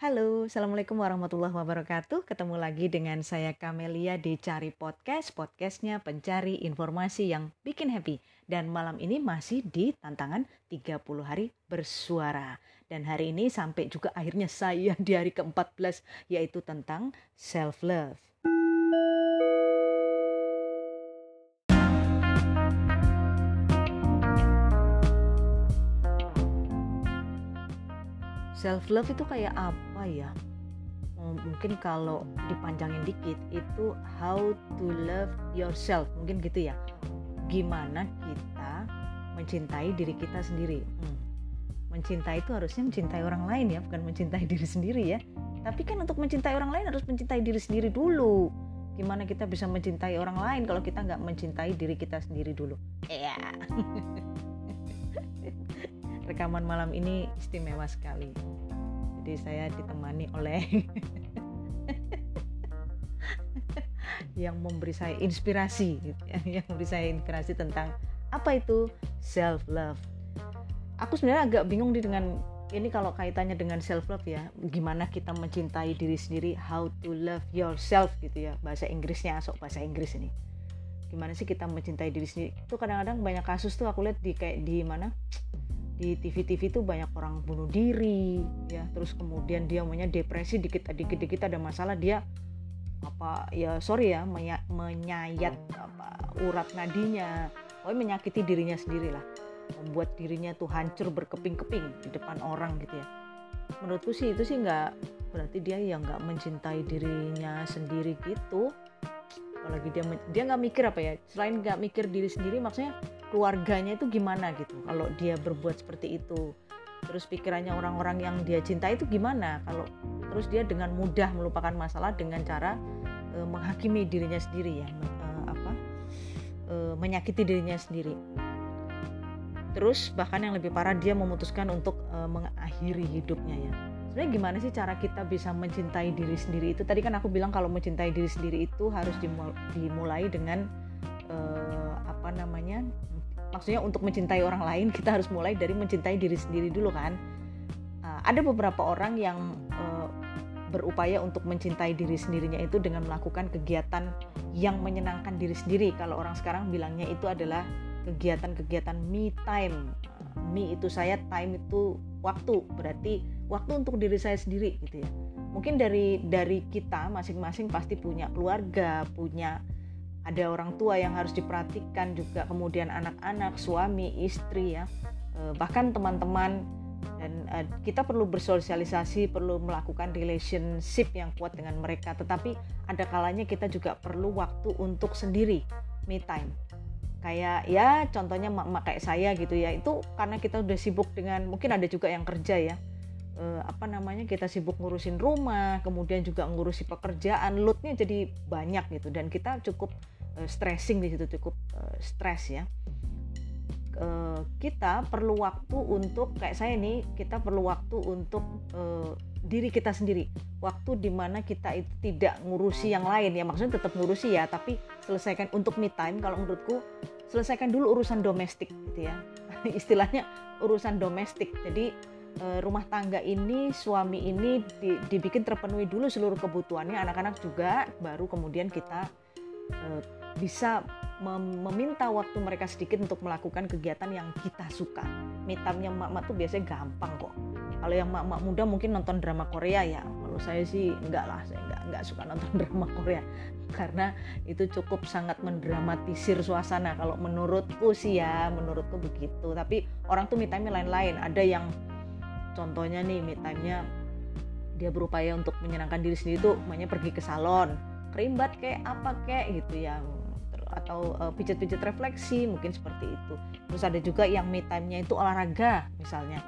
Halo, Assalamualaikum warahmatullahi wabarakatuh. Ketemu lagi dengan saya Kamelia di Cari Podcast, podcastnya pencari informasi yang bikin happy. Dan malam ini masih di tantangan 30 hari bersuara. Dan hari ini sampai juga akhirnya saya di hari ke-14 yaitu tentang self-love. self love itu kayak apa ya oh, mungkin kalau dipanjangin dikit itu how to love yourself. Mungkin gitu ya. Gimana kita mencintai diri kita sendiri? Hmm. mencintai itu harusnya mencintai orang lain ya bukan mencintai diri sendiri ya. Tapi kan untuk mencintai orang lain harus mencintai diri sendiri dulu. Gimana kita bisa mencintai orang lain kalau kita nggak mencintai diri kita sendiri dulu? Ya yeah. rekaman malam ini istimewa sekali. Jadi saya ditemani oleh yang memberi saya inspirasi, yang memberi saya inspirasi tentang apa itu self love. Aku sebenarnya agak bingung nih dengan ini kalau kaitannya dengan self love ya, gimana kita mencintai diri sendiri, how to love yourself gitu ya, bahasa Inggrisnya asok bahasa Inggris ini. Gimana sih kita mencintai diri sendiri? Itu kadang-kadang banyak kasus tuh aku lihat di kayak di mana di TV-TV itu banyak orang bunuh diri ya. Terus kemudian dia punya depresi dikit dikit dikit ada masalah dia apa ya sorry ya menya, menyayat apa urat nadinya. Oh menyakiti dirinya sendiri lah membuat dirinya tuh hancur berkeping-keping di depan orang gitu ya. Menurutku sih itu sih nggak berarti dia yang nggak mencintai dirinya sendiri gitu. Apalagi dia dia nggak mikir apa ya selain nggak mikir diri sendiri maksudnya keluarganya itu gimana gitu? Kalau dia berbuat seperti itu terus pikirannya orang-orang yang dia cinta itu gimana? Kalau terus dia dengan mudah melupakan masalah dengan cara e, menghakimi dirinya sendiri ya e, apa e, menyakiti dirinya sendiri. Terus bahkan yang lebih parah dia memutuskan untuk e, mengakhiri hidupnya ya. Sebenarnya gimana sih cara kita bisa mencintai diri sendiri itu? Tadi kan aku bilang kalau mencintai diri sendiri itu harus dimulai dengan e, apa namanya maksudnya untuk mencintai orang lain kita harus mulai dari mencintai diri sendiri dulu kan. Uh, ada beberapa orang yang uh, berupaya untuk mencintai diri sendirinya itu dengan melakukan kegiatan yang menyenangkan diri sendiri. Kalau orang sekarang bilangnya itu adalah kegiatan-kegiatan me time. Me itu saya time itu waktu. Berarti waktu untuk diri saya sendiri gitu ya. Mungkin dari dari kita masing-masing pasti punya keluarga punya ada orang tua yang harus diperhatikan juga kemudian anak-anak suami istri ya. Eh, bahkan teman-teman. Dan uh, kita perlu bersosialisasi perlu melakukan relationship yang kuat dengan mereka. Tetapi ada kalanya kita juga perlu waktu untuk sendiri me time. Kayak ya contohnya mak-mak kayak saya gitu ya. Itu karena kita udah sibuk dengan mungkin ada juga yang kerja ya uh, apa namanya kita sibuk ngurusin rumah kemudian juga ngurusi pekerjaan loadnya jadi banyak gitu. Dan kita cukup uh, stressing di situ cukup uh, stres ya. Uh, kita perlu waktu untuk kayak saya nih kita perlu waktu untuk uh, diri kita sendiri. Waktu di mana kita itu tidak ngurusi yang lain. Ya maksudnya tetap ngurusi ya tapi selesaikan untuk me time kalau menurutku selesaikan dulu urusan domestik gitu ya. Istilahnya urusan domestik. Jadi Eh, rumah tangga ini suami ini dibikin terpenuhi dulu seluruh kebutuhannya. Anak-anak juga baru kemudian kita uh, bisa mem meminta waktu mereka sedikit untuk melakukan kegiatan yang kita suka. Mitamnya mak-mak tuh biasanya gampang kok. Kalau yang mak-mak muda mungkin nonton drama Korea ya. Kalau saya sih enggak lah saya enggak enggak suka nonton drama Korea. Karena itu cukup sangat mendramatisir suasana. Kalau menurutku sih ya menurutku begitu. Tapi orang tuh mitanya lain-lain. Ada yang contohnya nih me time-nya dia berupaya untuk menyenangkan diri sendiri tuh makanya pergi ke salon kerimbat kayak apa kayak gitu ya atau uh, pijat-pijat refleksi mungkin seperti itu. Terus ada juga yang me time-nya itu olahraga misalnya.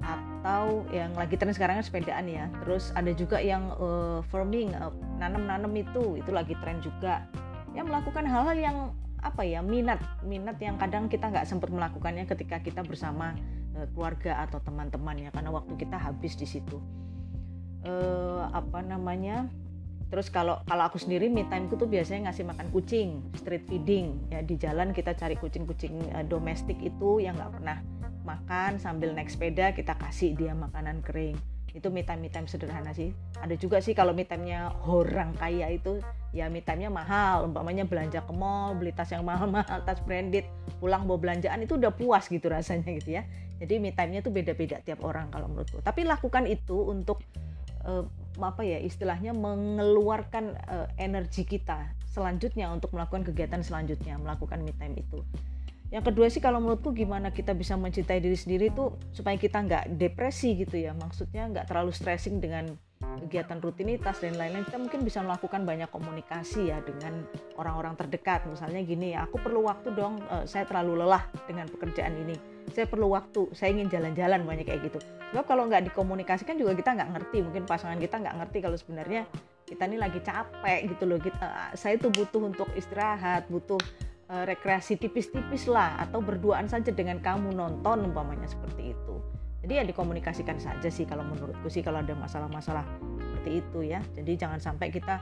Atau yang lagi tren sekarang kan sepedaan ya. Terus ada juga yang uh, farming uh, nanam-nanam itu itu lagi tren juga. Yang melakukan hal-hal yang apa ya minat minat yang kadang kita nggak sempat melakukannya ketika kita bersama keluarga atau teman-teman ya karena waktu kita habis di situ. Uh, apa namanya? Terus kalau kalau aku sendiri me time ku tuh biasanya ngasih makan kucing street feeding. Ya di jalan kita cari kucing-kucing uh, domestik itu yang nggak pernah makan sambil naik sepeda kita kasih dia makanan kering itu me time me time sederhana sih. Ada juga sih kalau me time-nya orang kaya itu ya me time-nya mahal. Umpamanya belanja ke mall beli tas yang mahal-mahal tas branded pulang bawa belanjaan itu udah puas gitu rasanya gitu ya. Jadi me time-nya tuh beda-beda tiap orang kalau menurutku. Tapi lakukan itu untuk uh, apa ya istilahnya mengeluarkan uh, energi kita selanjutnya untuk melakukan kegiatan selanjutnya melakukan me time itu yang kedua sih kalau menurutku gimana kita bisa mencintai diri sendiri tuh supaya kita nggak depresi gitu ya. Maksudnya nggak terlalu stressing dengan kegiatan rutinitas dan lain-lain. Kita mungkin bisa melakukan banyak komunikasi ya dengan orang-orang terdekat. Misalnya gini ya aku perlu waktu dong uh, saya terlalu lelah dengan pekerjaan ini. Saya perlu waktu saya ingin jalan-jalan banyak kayak gitu. Sebab kalau nggak dikomunikasikan juga kita nggak ngerti. Mungkin pasangan kita nggak ngerti kalau sebenarnya kita ini lagi capek gitu loh. Kita uh, saya tuh butuh untuk istirahat butuh uh, rekreasi tipis-tipis lah atau berduaan saja dengan kamu nonton umpamanya seperti itu. Jadi ya dikomunikasikan saja sih kalau menurutku sih kalau ada masalah-masalah seperti itu ya. Jadi jangan sampai kita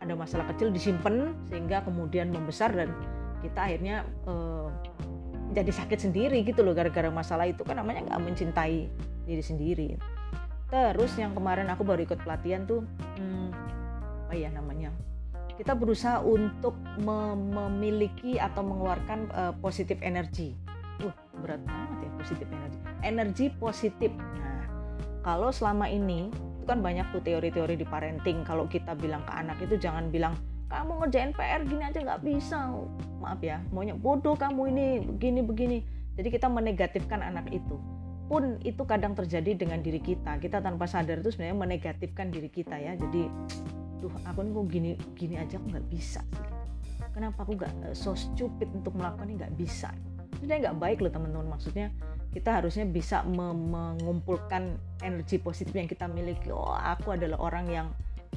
ada masalah kecil disimpan sehingga kemudian membesar dan kita akhirnya uh, jadi sakit sendiri gitu loh gara-gara masalah itu. Kan namanya nggak mencintai diri sendiri. Terus yang kemarin aku baru ikut pelatihan tuh hmm, apa ya namanya kita berusaha untuk memiliki atau mengeluarkan uh, positif energi. Uh, berat banget ya positif energi. Energi positif. Nah, kalau selama ini itu kan banyak tuh teori-teori di parenting. Kalau kita bilang ke anak itu jangan bilang kamu ngerjain PR gini aja nggak bisa. Maaf ya, maunya bodoh kamu ini begini begini. Jadi kita menegatifkan anak itu pun itu kadang terjadi dengan diri kita. Kita tanpa sadar itu sebenarnya menegatifkan diri kita ya. Jadi duh aku nih kok gini gini aja aku nggak bisa sih. Kenapa aku nggak uh, so stupid untuk melakukan ini? Nggak bisa. Ini nggak baik loh teman-teman. Maksudnya kita harusnya bisa mengumpulkan energi positif yang kita miliki. Oh aku adalah orang yang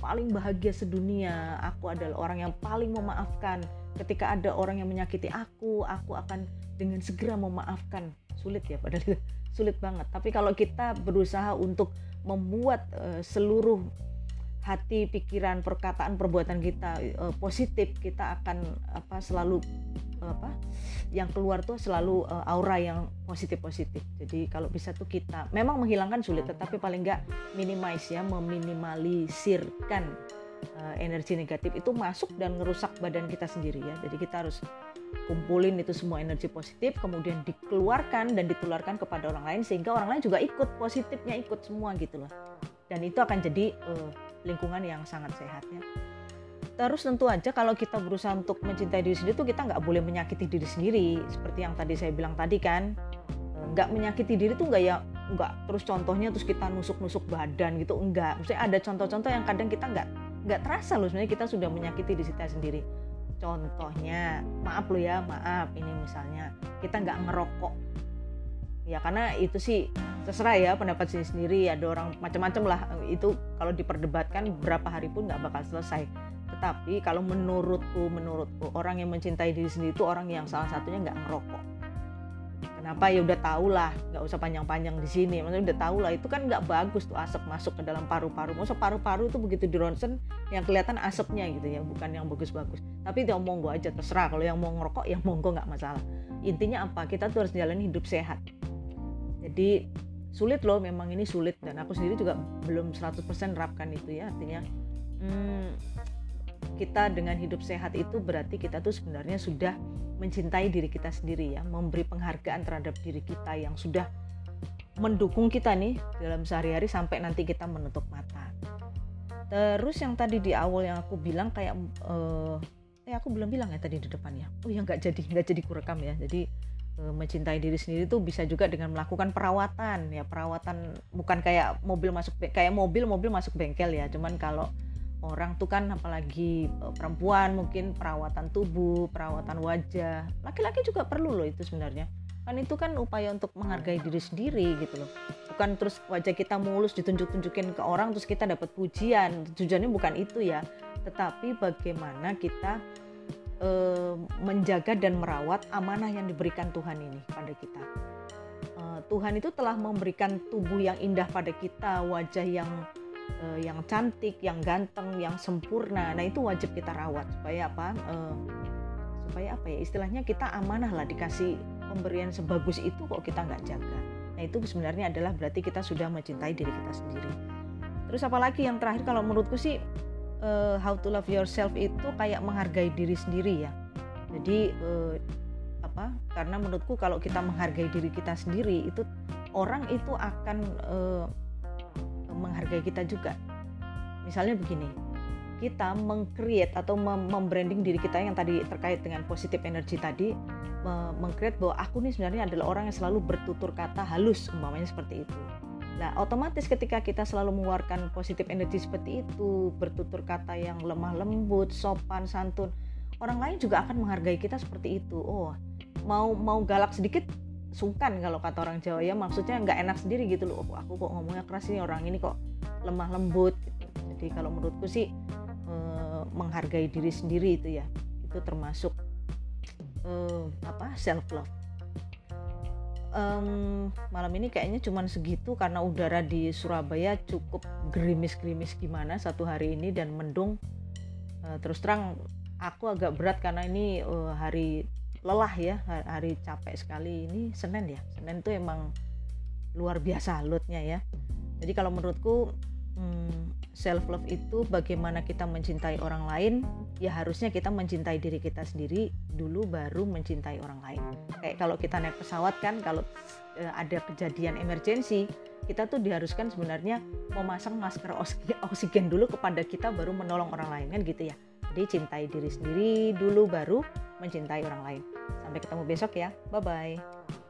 paling bahagia sedunia. Aku adalah orang yang paling memaafkan. Ketika ada orang yang menyakiti aku aku akan dengan segera memaafkan. Sulit ya padahal sulit banget. Tapi kalau kita berusaha untuk membuat uh, seluruh hati, pikiran, perkataan, perbuatan kita uh, positif, kita akan apa selalu apa yang keluar tuh selalu uh, aura yang positif-positif. Jadi kalau bisa tuh kita memang menghilangkan sulit, tetapi paling enggak minimize ya, meminimalisirkan uh, energi negatif itu masuk dan merusak badan kita sendiri ya. Jadi kita harus kumpulin itu semua energi positif, kemudian dikeluarkan dan ditularkan kepada orang lain sehingga orang lain juga ikut positifnya ikut semua gitu loh. Dan itu akan jadi uh, lingkungan yang sangat sehat ya. Terus tentu aja kalau kita berusaha untuk mencintai diri sendiri tuh kita nggak boleh menyakiti diri sendiri. Seperti yang tadi saya bilang tadi kan eh, nggak menyakiti diri tuh nggak ya nggak terus contohnya terus kita nusuk-nusuk badan gitu enggak maksudnya ada contoh-contoh yang kadang kita nggak nggak terasa loh sebenarnya kita sudah menyakiti diri kita sendiri. Contohnya maaf lo ya maaf ini misalnya kita nggak ngerokok. Ya karena itu sih terserah ya pendapat sini sendiri ada orang macam-macam lah. Itu kalau diperdebatkan berapa hari pun nggak bakal selesai. Tetapi kalau menurutku menurutku orang yang mencintai diri sendiri itu orang yang salah satunya nggak ngerokok. Kenapa? Ya udah tau lah nggak usah panjang-panjang di sini. Maksudnya udah tau lah itu kan nggak bagus tuh asap masuk ke dalam paru-paru. Masa paru-paru itu begitu di ronsen yang kelihatan asapnya gitu ya bukan yang bagus-bagus. Tapi dia monggo aja terserah. Kalau yang mau ngerokok yang monggo nggak masalah. Intinya apa? Kita tuh harus jalan hidup sehat. Jadi sulit loh memang ini sulit. Dan aku sendiri juga belum 100% nerapkan itu ya artinya hmm, kita dengan hidup sehat itu berarti kita tuh sebenarnya sudah mencintai diri kita sendiri ya memberi penghargaan terhadap diri kita yang sudah mendukung kita nih dalam sehari-hari sampai nanti kita menutup mata. Terus yang tadi di awal yang aku bilang kayak uh, eh aku belum bilang ya tadi di depannya. Oh ya nggak jadi nggak jadi kurekam ya. Jadi mencintai diri sendiri itu bisa juga dengan melakukan perawatan. Ya perawatan bukan kayak mobil masuk kayak mobil mobil masuk bengkel ya. Cuman kalau orang tuh kan apalagi eh, perempuan mungkin perawatan tubuh perawatan wajah. Laki-laki juga perlu loh itu sebenarnya. Kan itu kan upaya untuk menghargai diri sendiri gitu loh. Bukan terus wajah kita mulus ditunjuk-tunjukin ke orang terus kita dapat pujian. Tujuannya bukan itu ya. Tetapi bagaimana kita uh, menjaga dan merawat amanah yang diberikan Tuhan ini pada kita. Uh, Tuhan itu telah memberikan tubuh yang indah pada kita, wajah yang uh, yang cantik, yang ganteng, yang sempurna. Nah itu wajib kita rawat supaya apa? Supaya apa ya? Istilahnya kita amanah lah dikasih pemberian sebagus itu kok kita nggak jaga. Nah itu sebenarnya adalah berarti kita sudah mencintai diri kita sendiri. Terus apalagi yang terakhir kalau menurutku sih uh, how to love yourself itu kayak menghargai diri sendiri ya. Jadi uh, apa? Karena menurutku kalau kita menghargai diri kita sendiri itu orang itu akan uh, menghargai kita juga. Misalnya begini, kita mengcreate atau membranding diri kita yang tadi terkait dengan positif energi tadi mengcreate bahwa aku nih sebenarnya adalah orang yang selalu bertutur kata halus umpamanya seperti itu Nah, otomatis ketika kita selalu mengeluarkan positif energi seperti itu, bertutur kata yang lemah lembut, sopan, santun, orang lain juga akan menghargai kita seperti itu. Oh, mau mau galak sedikit sungkan kalau kata orang Jawa ya, maksudnya nggak enak sendiri gitu loh. Oh, aku kok ngomongnya keras ini orang ini kok lemah lembut. Gitu. Jadi kalau menurutku sih menghargai diri sendiri itu ya itu termasuk uh, apa self love um, malam ini kayaknya cuma segitu karena udara di Surabaya cukup gerimis-gerimis gimana satu hari ini dan mendung. Uh, terus terang aku agak berat karena ini uh, hari lelah ya hari capek sekali. Ini Senin ya? Senin itu emang luar biasa loadnya ya. Jadi kalau menurutku hmm, self love itu bagaimana kita mencintai orang lain ya harusnya kita mencintai diri kita sendiri dulu baru mencintai orang lain. Kayak kalau kita naik pesawat kan kalau e, ada kejadian emergensi kita tuh diharuskan sebenarnya memasang masker oksigen dulu kepada kita baru menolong orang lain kan gitu ya. Jadi cintai diri sendiri dulu baru mencintai orang lain. Sampai ketemu besok ya. Bye bye